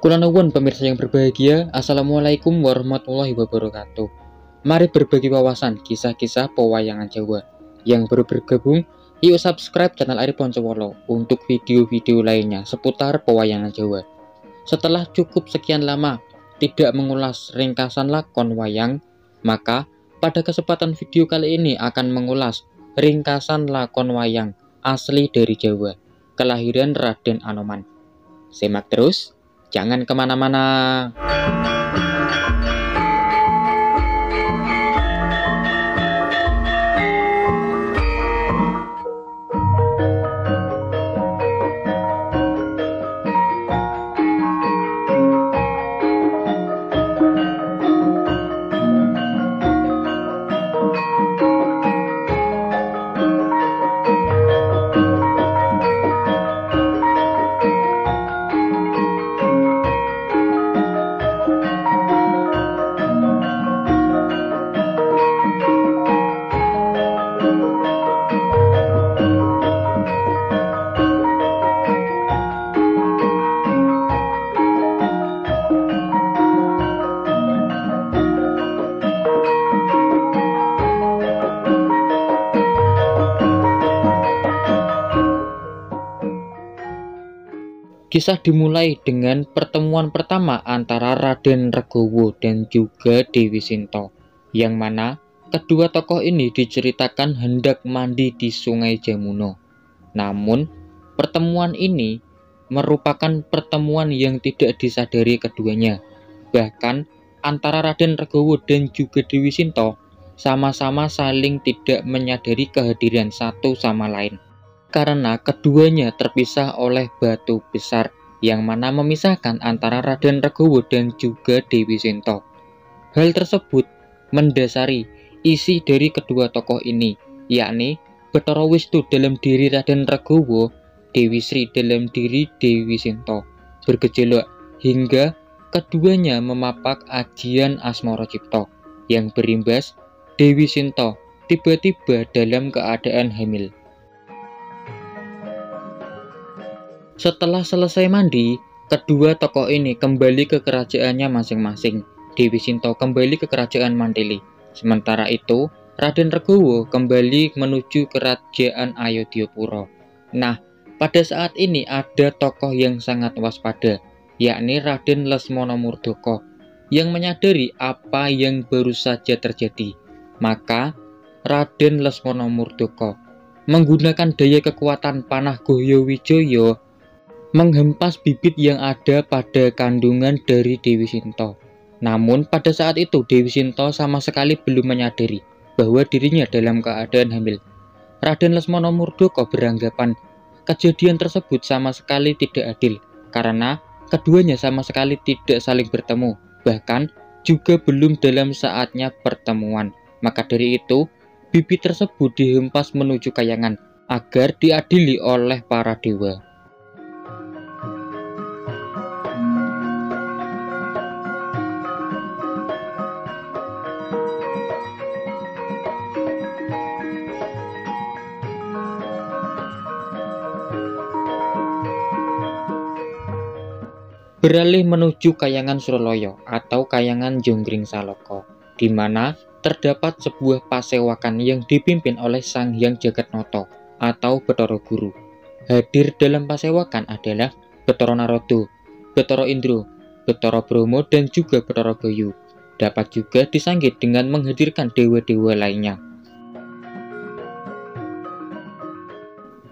Kula nuwun pemirsa yang berbahagia, Assalamualaikum warahmatullahi wabarakatuh. Mari berbagi wawasan kisah-kisah pewayangan Jawa. Yang baru bergabung, yuk subscribe channel Ari Poncowolo untuk video-video lainnya seputar pewayangan Jawa. Setelah cukup sekian lama tidak mengulas ringkasan lakon wayang, maka pada kesempatan video kali ini akan mengulas ringkasan lakon wayang asli dari Jawa, kelahiran Raden Anoman. Simak terus Jangan ke mana-mana. Kisah dimulai dengan pertemuan pertama antara Raden Regowo dan juga Dewi Sinto, yang mana kedua tokoh ini diceritakan hendak mandi di Sungai Jamuno. Namun, pertemuan ini merupakan pertemuan yang tidak disadari keduanya. Bahkan, antara Raden Regowo dan juga Dewi Sinto sama-sama saling tidak menyadari kehadiran satu sama lain karena keduanya terpisah oleh batu besar yang mana memisahkan antara Raden Regowo dan juga Dewi Sinto. Hal tersebut mendasari isi dari kedua tokoh ini, yakni Betara Wistu dalam diri Raden Regowo, Dewi Sri dalam diri Dewi Sinto, bergejolak hingga keduanya memapak ajian Asmoro Cipto yang berimbas Dewi Sinto tiba-tiba dalam keadaan hamil. Setelah selesai mandi, kedua tokoh ini kembali ke kerajaannya masing-masing. Dewi Sinto kembali ke kerajaan Mantili. Sementara itu, Raden Regowo kembali menuju kerajaan Ayodhyapura. Nah, pada saat ini ada tokoh yang sangat waspada, yakni Raden Lesmono Murdoko, yang menyadari apa yang baru saja terjadi. Maka, Raden Lesmono Murdoko menggunakan daya kekuatan panah Goyo Wijoyo menghempas bibit yang ada pada kandungan dari Dewi Sinto. Namun pada saat itu Dewi Sinto sama sekali belum menyadari bahwa dirinya dalam keadaan hamil. Raden Lesmono Murdoko beranggapan kejadian tersebut sama sekali tidak adil karena keduanya sama sekali tidak saling bertemu, bahkan juga belum dalam saatnya pertemuan. Maka dari itu, bibit tersebut dihempas menuju kayangan agar diadili oleh para dewa. Beralih menuju Kayangan Suraloyo atau Kayangan Jonggring Saloko, di mana terdapat sebuah pasewakan yang dipimpin oleh Sang Hyang Jagatnoto atau Betoro Guru. Hadir dalam pasewakan adalah Betoro Narodo, Betoro Indro, Betoro Bromo, dan juga Betoro Bayu. Dapat juga disanggit dengan menghadirkan dewa-dewa lainnya.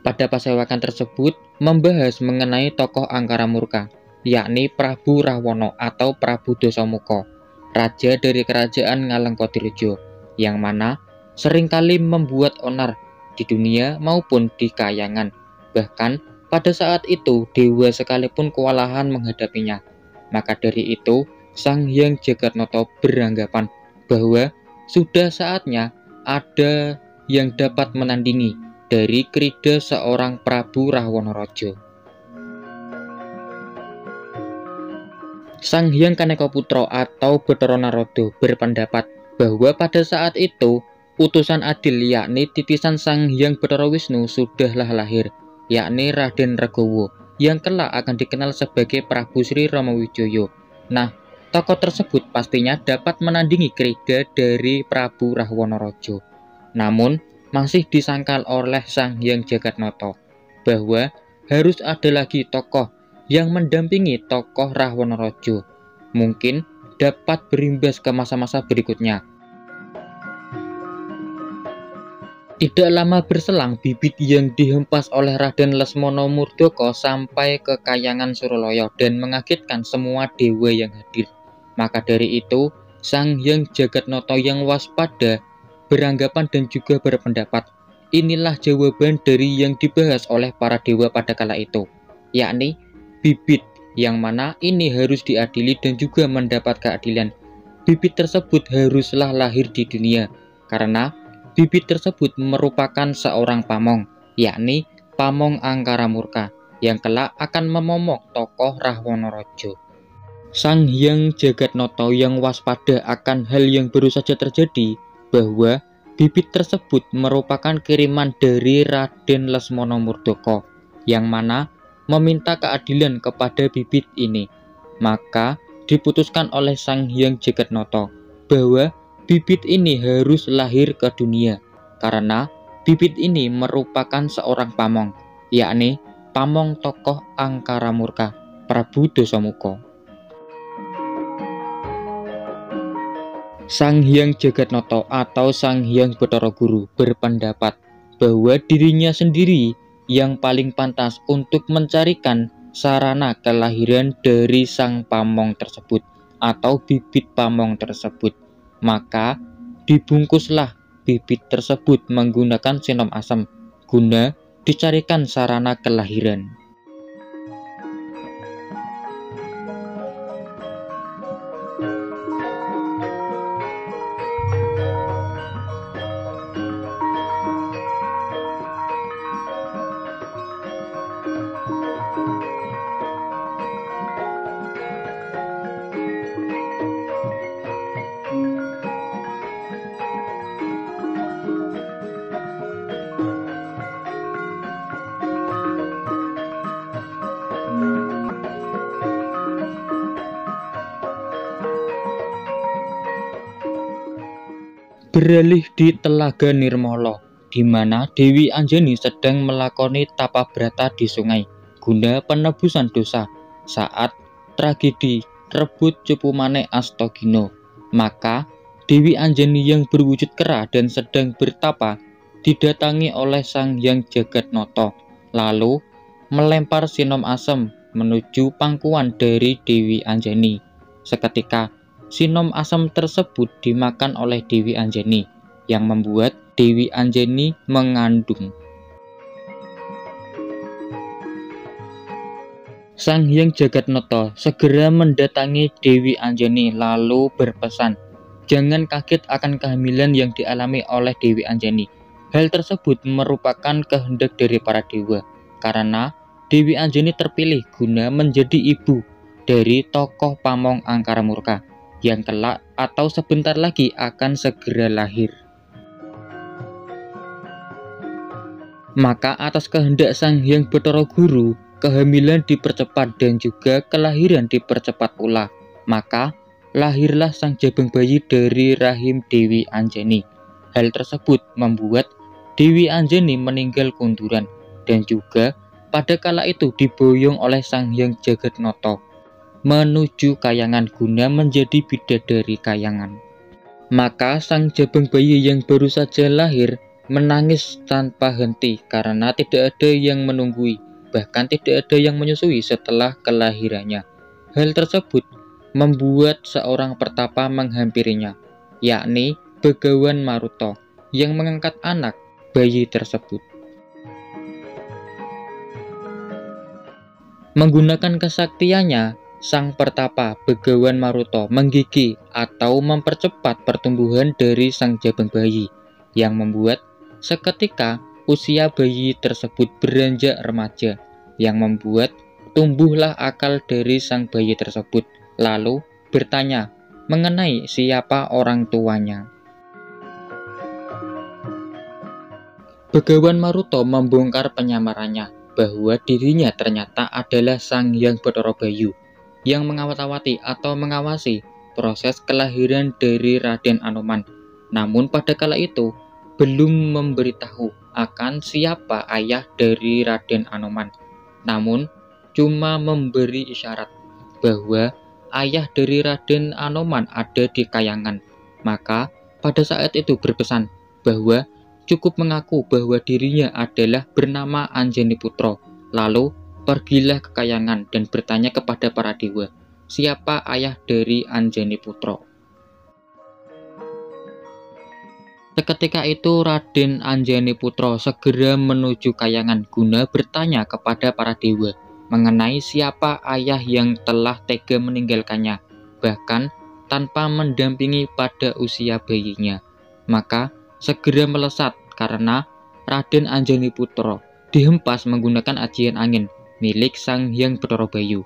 Pada pasewakan tersebut membahas mengenai tokoh Angkara Murka, yakni Prabu Rahwono atau Prabu Dosomuko, raja dari kerajaan Ngalengkodirjo, yang mana sering kali membuat onar di dunia maupun di kayangan. Bahkan pada saat itu dewa sekalipun kewalahan menghadapinya. Maka dari itu, Sang Hyang Jagatnoto beranggapan bahwa sudah saatnya ada yang dapat menandingi dari krida seorang Prabu Rahwono Rojo. Sang Hyang Kaneka Putro atau Betara Narodo berpendapat bahwa pada saat itu putusan adil yakni titisan Sang Hyang Betara Wisnu sudahlah lahir, yakni Raden Regowo yang kelak akan dikenal sebagai Prabu Sri Romowijoyo. Nah, tokoh tersebut pastinya dapat menandingi krida dari Prabu Rahwanorojo. Namun, masih disangkal oleh Sang Hyang Jagatnoto bahwa harus ada lagi tokoh yang mendampingi tokoh Rahwanorojo. Mungkin dapat berimbas ke masa-masa berikutnya. Tidak lama berselang, bibit yang dihempas oleh Raden Lesmono Murdoko sampai ke Kayangan Suroloyo dan mengagetkan semua dewa yang hadir. Maka dari itu, Sang Hyang Jagatnoto yang waspada, beranggapan dan juga berpendapat, inilah jawaban dari yang dibahas oleh para dewa pada kala itu, yakni bibit yang mana ini harus diadili dan juga mendapat keadilan. Bibit tersebut haruslah lahir di dunia, karena Bibit tersebut merupakan seorang pamong, yakni Pamong Angkara Murka, yang kelak akan memomok tokoh Rahwanorojo. Sang Hyang Jagatnoto yang waspada akan hal yang baru saja terjadi, bahwa bibit tersebut merupakan kiriman dari Raden Lesmono Murdoko, yang mana meminta keadilan kepada bibit ini. Maka diputuskan oleh Sang Hyang Jagatnoto bahwa Bibit ini harus lahir ke dunia karena bibit ini merupakan seorang pamong, yakni pamong tokoh Angkara Murka, Prabu Dosamuko. Sang Hyang Jagatnoto atau Sang Hyang Betara Guru berpendapat bahwa dirinya sendiri yang paling pantas untuk mencarikan sarana kelahiran dari sang pamong tersebut atau bibit pamong tersebut maka dibungkuslah bibit tersebut menggunakan sinom asam guna dicarikan sarana kelahiran. Beralih di Telaga Nirmolo, di mana Dewi Anjani sedang melakoni tapa brata di sungai guna penebusan dosa saat tragedi rebut Cupumane Astogino. Maka Dewi Anjani yang berwujud kera dan sedang bertapa didatangi oleh Sang Yang Jagat Noto, lalu melempar sinom asem menuju pangkuan dari Dewi Anjani. Seketika Sinom asam tersebut dimakan oleh Dewi Anjani yang membuat Dewi Anjani mengandung. Sang Hyang Jagatnoto segera mendatangi Dewi Anjani lalu berpesan, jangan kaget akan kehamilan yang dialami oleh Dewi Anjani. Hal tersebut merupakan kehendak dari para dewa, karena Dewi Anjani terpilih guna menjadi ibu dari tokoh pamong Angkara Murka yang kelak atau sebentar lagi akan segera lahir. Maka atas kehendak Sang Hyang Bathara Guru, kehamilan dipercepat dan juga kelahiran dipercepat pula. Maka lahirlah sang jabang bayi dari rahim Dewi Anjani. Hal tersebut membuat Dewi Anjani meninggal kunduran dan juga pada kala itu diboyong oleh Sang Hyang Jagatnoto menuju kayangan guna menjadi bidadari kayangan. Maka sang jabang bayi yang baru saja lahir menangis tanpa henti karena tidak ada yang menunggui, bahkan tidak ada yang menyusui setelah kelahirannya. Hal tersebut membuat seorang pertapa menghampirinya, yakni Begawan Maruto, yang mengangkat anak bayi tersebut. Menggunakan kesaktiannya, sang pertapa Begawan Maruto menggigi atau mempercepat pertumbuhan dari sang jabang bayi yang membuat seketika usia bayi tersebut beranjak remaja yang membuat tumbuhlah akal dari sang bayi tersebut lalu bertanya mengenai siapa orang tuanya. Begawan Maruto membongkar penyamarannya bahwa dirinya ternyata adalah Sang Hyang Bathara Bayu yang mengawat-awati atau mengawasi proses kelahiran dari Raden Anoman. Namun pada kala itu belum memberitahu akan siapa ayah dari Raden Anoman. Namun cuma memberi isyarat bahwa ayah dari Raden Anoman ada di Kayangan. Maka pada saat itu berpesan bahwa cukup mengaku bahwa dirinya adalah bernama Anjani Putro. Lalu pergilah ke Kayangan dan bertanya kepada para dewa, siapa ayah dari Anjani Putro. Seketika itu Raden Anjani Putro segera menuju Kayangan guna bertanya kepada para dewa mengenai siapa ayah yang telah tega meninggalkannya, bahkan tanpa mendampingi pada usia bayinya. Maka segera melesat karena Raden Anjani Putro dihempas menggunakan ajian angin milik Sang Hyang Bathara Bayu.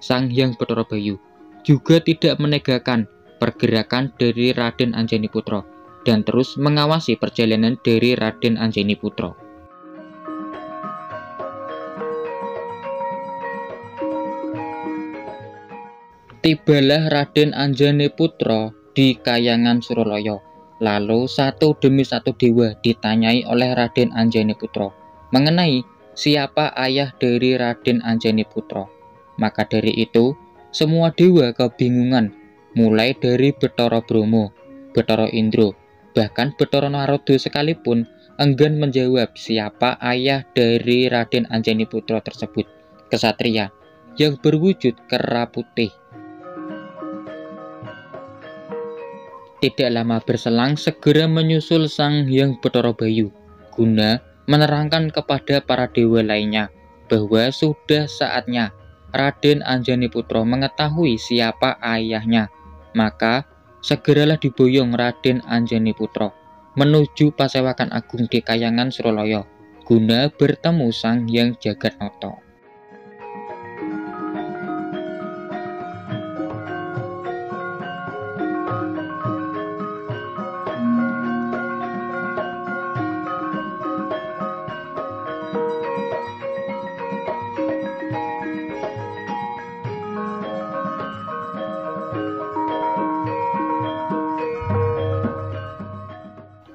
Sang Hyang Bathara Bayu juga tidak menegakkan pergerakan dari Raden Anjani Putro dan terus mengawasi perjalanan dari Raden Anjani Putro. Tibalah Raden Anjani Putro di Kayangan Suroloyo Lalu satu demi satu dewa ditanyai oleh Raden Anjani Putro mengenai siapa ayah dari Raden Anjani Putro. Maka dari itu, semua dewa kebingungan, mulai dari Betoro Bromo, Betoro Indro, bahkan Betoro Narodo sekalipun enggan menjawab siapa ayah dari Raden Anjani Putro tersebut, kesatria yang berwujud kera putih Tidak lama berselang segera menyusul Sang Hyang Bathara Bayu guna menerangkan kepada para dewa lainnya bahwa sudah saatnya Raden Anjani Putro mengetahui siapa ayahnya. Maka segeralah diboyong Raden Anjani Putro menuju Pasewakan Agung di Kayangan Suraloyo guna bertemu Sang Hyang Jagatnoto.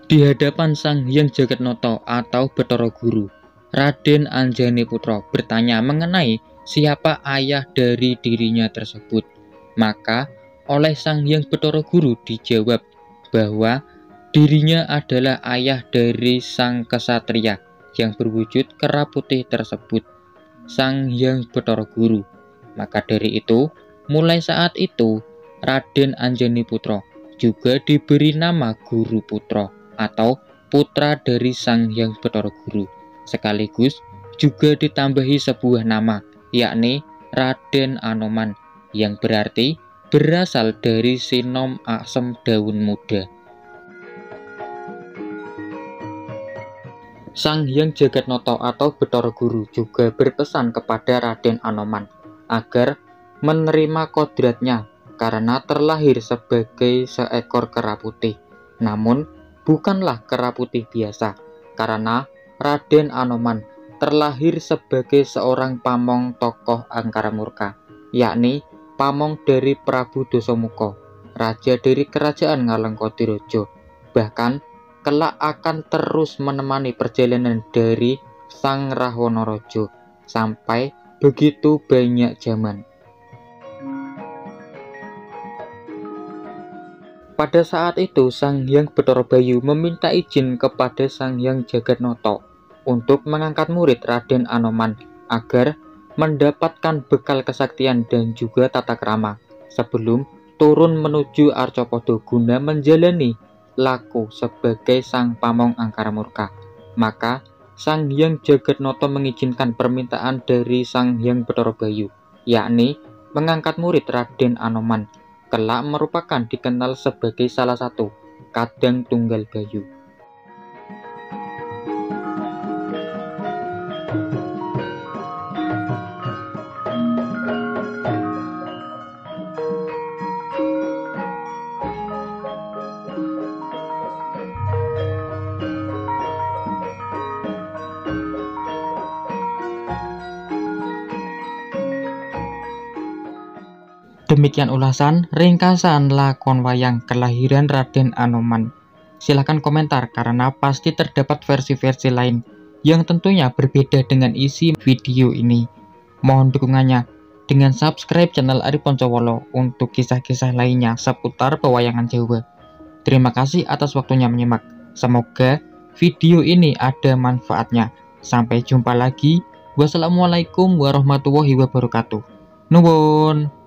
Di hadapan Sang Hyang Jagatnoto atau Betoro Guru, Raden Anjani Putro bertanya mengenai siapa ayah dari dirinya tersebut. Maka oleh Sang Hyang Betoro Guru dijawab bahwa dirinya adalah ayah dari sang kesatria yang berwujud kera putih tersebut, Sang Hyang Betoro Guru. Maka dari itu, mulai saat itu, Raden Anjani Putro juga diberi nama Guru Putro atau putra dari Sang Hyang Bathara Guru. Sekaligus juga ditambahi sebuah nama, yakni Raden Anoman, yang berarti berasal dari sinom asem daun muda. Sang Hyang Jagatnoto atau Bathara Guru juga berpesan kepada Raden Anoman agar menerima kodratnya karena terlahir sebagai seekor kera putih. Namun, bukanlah kera putih biasa, karena Raden Anoman terlahir sebagai seorang pamong tokoh Angkara Murka, yakni pamong dari Prabu Dosomuko, raja dari kerajaan Ngalengkodirojo. Bahkan, kelak akan terus menemani perjalanan dari Sang Rahwanorojo sampai begitu banyak zaman. Pada saat itu, Sang Hyang Bathara Bayu meminta izin kepada Sang Hyang Jagatnoto untuk mengangkat murid Raden Anoman agar mendapatkan bekal kesaktian dan juga tata krama sebelum turun menuju Arcopodo guna menjalani laku sebagai sang pamong angkara murka. Maka Sang Hyang Jagatnoto mengizinkan permintaan dari Sang Hyang Bathara Bayu, yakni mengangkat murid Raden Anoman kelak merupakan dikenal sebagai salah satu kadang tunggal bayu. Demikian ulasan ringkasan lakon wayang kelahiran Raden Anoman. Silahkan komentar karena pasti terdapat versi-versi lain yang tentunya berbeda dengan isi video ini. Mohon dukungannya dengan subscribe channel Ari Poncowolo untuk kisah-kisah lainnya seputar pewayangan Jawa. Terima kasih atas waktunya menyimak. Semoga video ini ada manfaatnya. Sampai jumpa lagi. Wassalamualaikum warahmatullahi wabarakatuh. Nuwun.